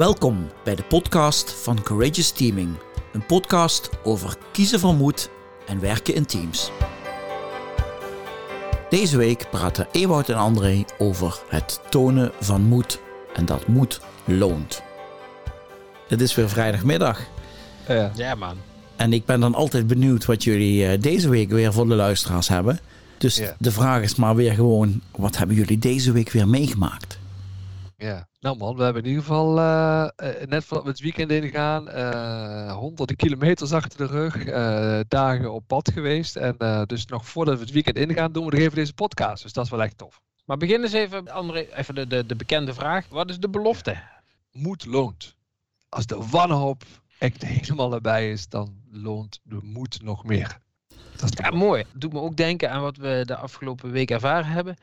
Welkom bij de podcast van Courageous Teaming. Een podcast over kiezen van moed en werken in teams. Deze week praten Ewout en André over het tonen van moed. En dat moed loont. Het is weer vrijdagmiddag. Ja. Ja, man. En ik ben dan altijd benieuwd wat jullie eh, deze week weer voor de luisteraars hebben. Dus Ja. de vraag is maar weer gewoon, wat hebben jullie deze week weer meegemaakt? Ja. Nou man, we hebben in ieder geval eh, eh, net voordat we het weekend ingaan, eh honderden kilometers achter de rug, eh, dagen op pad geweest. En eh, dus nog voordat we het weekend ingaan, doen we nog even deze podcast. Dus dat is wel echt tof. Maar begin eens even, André, even de, de, de bekende vraag. Wat is de belofte? Moed loont. Als de wanhoop echt helemaal erbij is, dan loont de moed nog meer. Dat is Ja, mooi. Doet me ook denken aan wat we de afgelopen week ervaren hebben.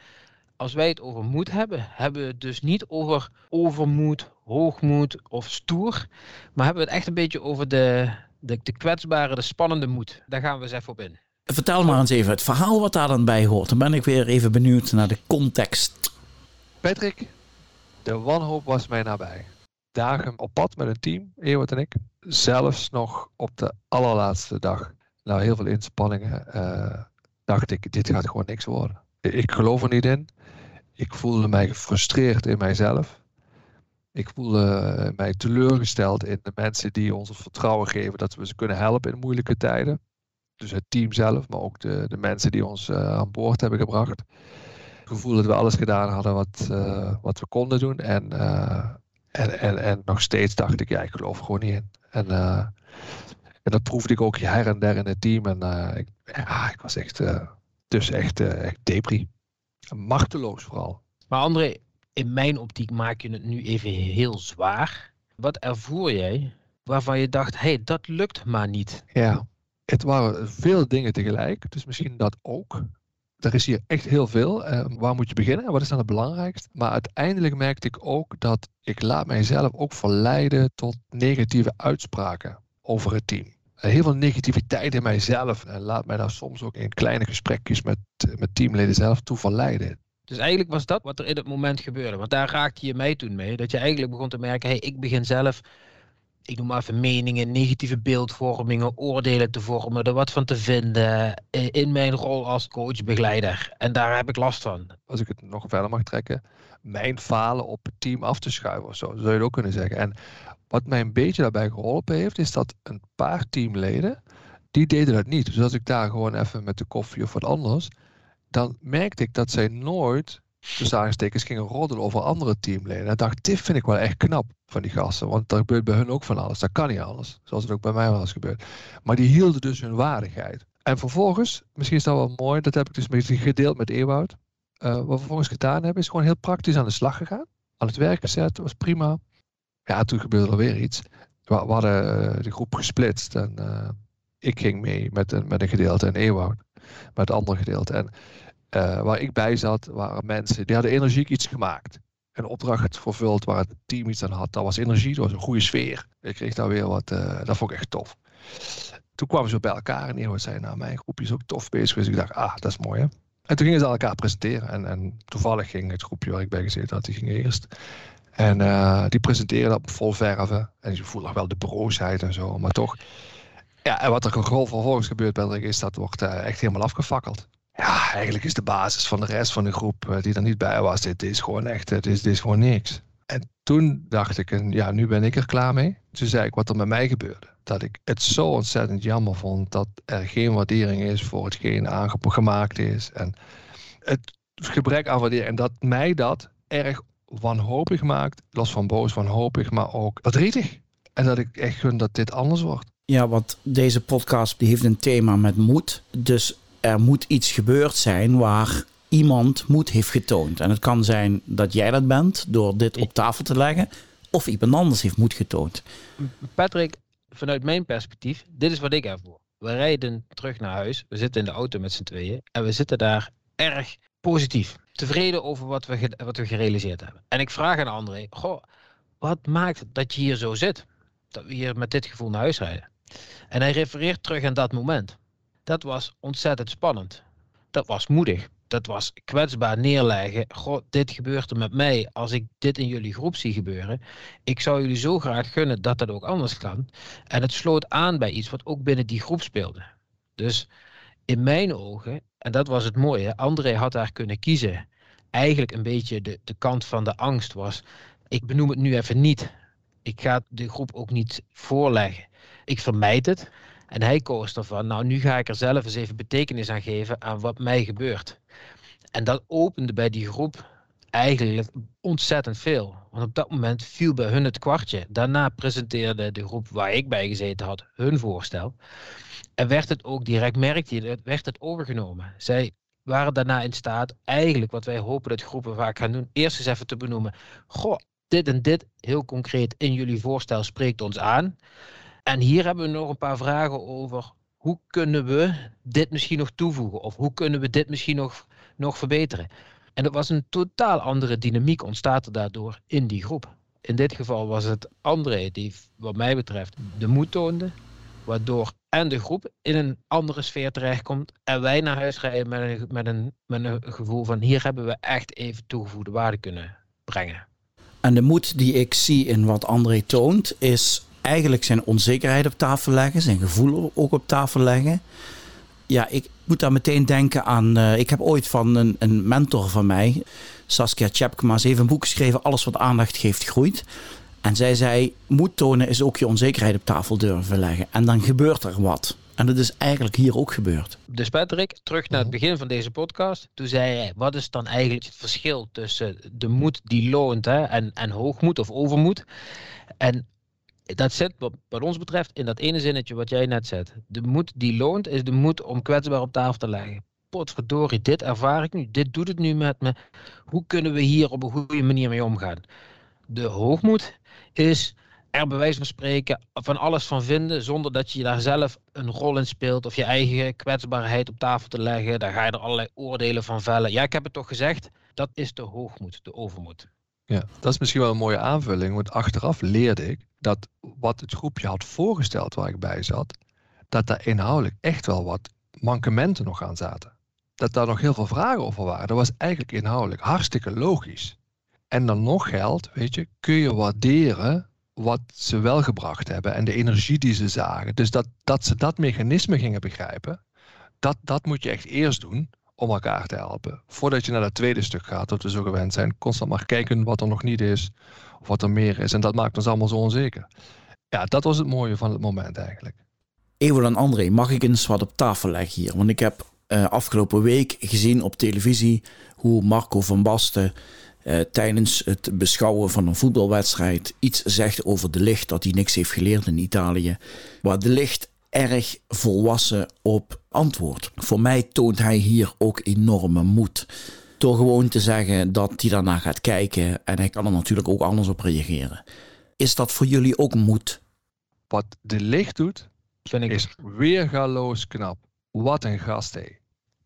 Als wij het over moed hebben, hebben we het dus niet over overmoed, hoogmoed of stoer. Maar hebben we het echt een beetje over de, de, de kwetsbare, de spannende moed. Daar gaan we eens even op in. Vertel maar eens even het verhaal wat daar dan bij hoort. Dan ben ik weer even benieuwd naar de context. Patrick, de wanhoop was mij nabij. Dagen op pad met een team, Ewout en ik. Zelfs nog op de allerlaatste dag, na heel veel inspanningen, eh, dacht ik, dit gaat gewoon niks worden. Ik geloof er niet in. Ik voelde mij gefrustreerd in mijzelf. Ik voelde mij teleurgesteld in de mensen die ons het vertrouwen geven dat we ze kunnen helpen in moeilijke tijden. Dus het team zelf, maar ook de, de mensen die ons eh, aan boord hebben gebracht het gevoel dat we alles gedaan hadden wat, eh, wat we konden doen. En, eh, en, en, en nog steeds dacht ik, ja, ik geloof er gewoon niet in. En, en dat proefde ik ook her en der in het team. En ik, ik was echt, dus echt, eh echt depri. Machteloos vooral. Maar André, in mijn optiek maak je het nu even heel zwaar. Wat ervoer jij waarvan je dacht, hé, hey, dat lukt maar niet? Ja, het waren veel dingen tegelijk. Dus misschien dat ook. Er is hier echt heel veel. Eh, waar moet je beginnen? en Wat is dan het belangrijkst? Maar uiteindelijk merkte ik ook dat ik laat mijzelf ook verleiden tot negatieve uitspraken over het team. Eh, Heel veel negativiteit in mijzelf. En laat mij daar soms ook in kleine gesprekjes met, eh, met teamleden zelf toe verleiden. Dus eigenlijk was dat wat er in het moment gebeurde. Want daar raakte je mij toen mee. Dat je eigenlijk begon te merken, hey, ik begin zelf, ik noem maar even meningen, negatieve beeldvormingen, oordelen te vormen, er wat van te vinden eh, in mijn rol als coach-begeleider. En daar heb ik last van. Als ik het nog verder mag trekken. Mijn falen op het team af te schuiven of zo. Zou je het ook kunnen zeggen. En wat mij een beetje daarbij geholpen heeft, is dat een paar teamleden, die deden dat niet. Dus als ik daar gewoon even met de koffie of wat anders, dan merkte ik dat zij nooit, tussen aanstekens, gingen roddelen over andere teamleden. En dacht, dit vind ik wel echt knap van die gasten. Want er gebeurt bij hun ook van alles. Dat kan niet alles. Zoals het ook bij mij wel eens gebeurt. Maar die hielden dus hun waardigheid. En vervolgens, misschien is dat wel mooi, dat heb ik dus misschien gedeeld met Ewout. Eh, wat we vervolgens gedaan hebben, is gewoon heel praktisch aan de slag gegaan. Aan het werk gezet, was prima. Ja, toen gebeurde er weer iets. We, we hadden eh, de groep gesplitst en eh, ik ging mee met een, met een gedeelte en Ewout met het andere gedeelte. En eh, waar ik bij zat, waren mensen die hadden energiek iets gemaakt. Een opdracht vervuld waar het team iets aan had. Dat was energie, dat was een goede sfeer. Ik kreeg daar weer wat, dat vond ik echt tof. Toen kwamen ze bij elkaar en Ewout zei, nou mijn groepje is ook tof bezig. Dus ik dacht, ah, dat is mooi hè. En toen gingen ze elkaar presenteren. En, en toevallig ging het groepje waar ik bij gezeten had, die ging eerst. En eh, die presenteerden dat vol verven. En je voelt nog wel de broosheid en zo, maar toch. Ja, en wat er gewoon vervolgens gebeurt, Patrick, is dat wordt eh, echt helemaal afgefakkeld. Ja, eigenlijk is de basis van de rest van de groep eh, die er niet bij was, dit is gewoon echt, het is, dit is gewoon niks. En toen dacht ik, ja, nu ben ik er klaar mee. Toen zei ik wat er met mij gebeurde. Dat ik het zo ontzettend jammer vond dat er geen waardering is voor hetgeen aangemaakt is. En het gebrek aan waardering. En dat mij dat erg wanhopig maakt. Los van boos, wanhopig, maar ook verdrietig. En dat ik echt gun dat dit anders wordt. Ja, want deze podcast die heeft een thema met moed. Dus er moet iets gebeurd zijn waar iemand moed heeft getoond. En het kan zijn dat jij dat bent door dit op tafel te leggen. Of iemand anders heeft moed getoond. Patrick, vanuit mijn perspectief, dit is wat ik ervoor. We rijden terug naar huis, we zitten in de auto met z'n tweeën en we zitten daar erg positief. Tevreden over wat we, wat we gerealiseerd hebben. En ik vraag aan André, goh, wat maakt dat je hier zo zit? Dat we hier met dit gevoel naar huis rijden. En hij refereert terug aan dat moment. Dat was ontzettend spannend. Dat was moedig. dat was kwetsbaar neerleggen. God, dit gebeurt er met mij als ik dit in jullie groep zie gebeuren. Ik zou jullie zo graag gunnen dat dat ook anders kan. En het sloot aan bij iets wat ook binnen die groep speelde. Dus in mijn ogen, en dat was het mooie, André had daar kunnen kiezen. Eigenlijk een beetje de, de kant van de angst was. Ik benoem het nu even niet. Ik ga de groep ook niet voorleggen. Ik vermijd het. En hij koos ervan, nou nu ga ik er zelf eens even betekenis aan geven aan wat mij gebeurt. En dat opende bij die groep eigenlijk ontzettend veel. Want op dat moment viel bij hun het kwartje. Daarna presenteerde de groep waar ik bij gezeten had hun voorstel. En werd het ook direct, merkte je, werd het overgenomen. Zij waren daarna in staat, eigenlijk wat wij hopen dat groepen vaak gaan doen, eerst eens even te benoemen. Goh, dit en dit, heel concreet in jullie voorstel spreekt ons aan. En hier hebben we nog een paar vragen over hoe kunnen we dit misschien nog toevoegen? Of hoe kunnen we dit misschien nog, nog verbeteren? En er was een totaal andere dynamiek ontstaat er daardoor in die groep. In dit geval was het André die, wat mij betreft, de moed toonde. Waardoor en de groep in een andere sfeer terechtkomt. En wij naar huis rijden met een, met een, met een gevoel van hier hebben we echt even toegevoegde waarde kunnen brengen. En de moed die ik zie in wat André toont, is eigenlijk zijn onzekerheid op tafel leggen, zijn gevoel ook op tafel leggen. Ja, ik moet daar meteen denken aan. Uh, ik heb ooit van een, een mentor van mij, Saskia Tjepkema, even een boek geschreven: Alles wat aandacht geeft, groeit. En zij zei: Moed tonen is ook je onzekerheid op tafel durven leggen. En dan gebeurt er wat. En dat is eigenlijk hier ook gebeurd. Dus Patrick, terug naar het begin van deze podcast. Toen zei hij, wat is dan eigenlijk het verschil tussen de moed die loont hè, en, en hoogmoed of overmoed? En dat zit wat, ons betreft in dat ene zinnetje wat jij net zet. De moed die loont is de moed om kwetsbaar op tafel te leggen. Potverdorie, dit ervaar ik nu, dit doet het nu met me. Hoe kunnen we hier op een goede manier mee omgaan? De hoogmoed is er bij wijze van spreken van alles van vinden zonder dat je daar zelf een rol in speelt of je eigen kwetsbaarheid op tafel te leggen. Daar ga je er allerlei oordelen van vellen. Ja, ik heb het toch gezegd, dat is de hoogmoed, de overmoed. Ja, dat is misschien wel een mooie aanvulling, want achteraf leerde ik dat wat het groepje had voorgesteld waar ik bij zat, dat daar inhoudelijk echt wel wat mankementen nog aan zaten. Dat daar nog heel veel vragen over waren. Dat was eigenlijk inhoudelijk hartstikke logisch. En dan nog geldt, weet je, kun je waarderen wat ze wel gebracht hebben en de energie die ze zagen. Dus dat, dat ze dat mechanisme gingen begrijpen, dat, dat moet je echt eerst doen om elkaar te helpen. Voordat je naar dat tweede stuk gaat, dat we zo gewend zijn, constant maar kijken wat er nog niet is, of wat er meer is. En dat maakt ons allemaal zo onzeker. Ja, dat was het mooie van het moment eigenlijk. Ewo en André, mag ik eens wat op tafel leggen hier? Want ik heb uh, afgelopen week gezien op televisie hoe Marco van Basten uh, tijdens het beschouwen van een voetbalwedstrijd iets zegt over de licht, dat hij niks heeft geleerd in Italië. Waar de licht erg volwassen op antwoord. Voor mij toont hij hier ook enorme moed. Door gewoon te zeggen dat hij daarna gaat kijken en hij kan er natuurlijk ook anders op reageren. Is dat voor jullie ook moed? Wat de licht doet, Vind ik is weergaloos knap. Wat een gast, hé.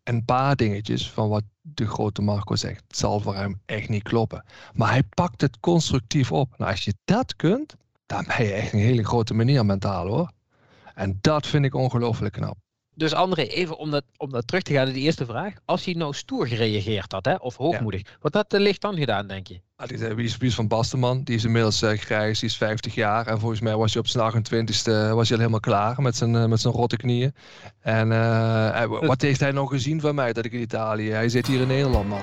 Een paar dingetjes van wat de grote Marco zegt, zal voor hem echt niet kloppen. Maar hij pakt het constructief op. Nou, als je dat kunt, dan ben je echt een hele grote meneer mentaal hoor. En dat vind ik ongelooflijk knap. Dus André, even om dat, om dat terug te gaan naar de eerste vraag. Als hij nou stoer gereageerd had, hè, of hoogmoedig, wat had de licht dan gedaan, denk je? Ah, die, is, wie is van Basteman? Die is inmiddels uh, grijs, die is 50 jaar. En volgens mij was hij op zijn 28ste was hij al helemaal klaar met zijn, uh, met zijn rotte knieën. En uh, wat heeft hij nog gezien van mij dat ik in Italië? Hij zit hier in Nederland, man.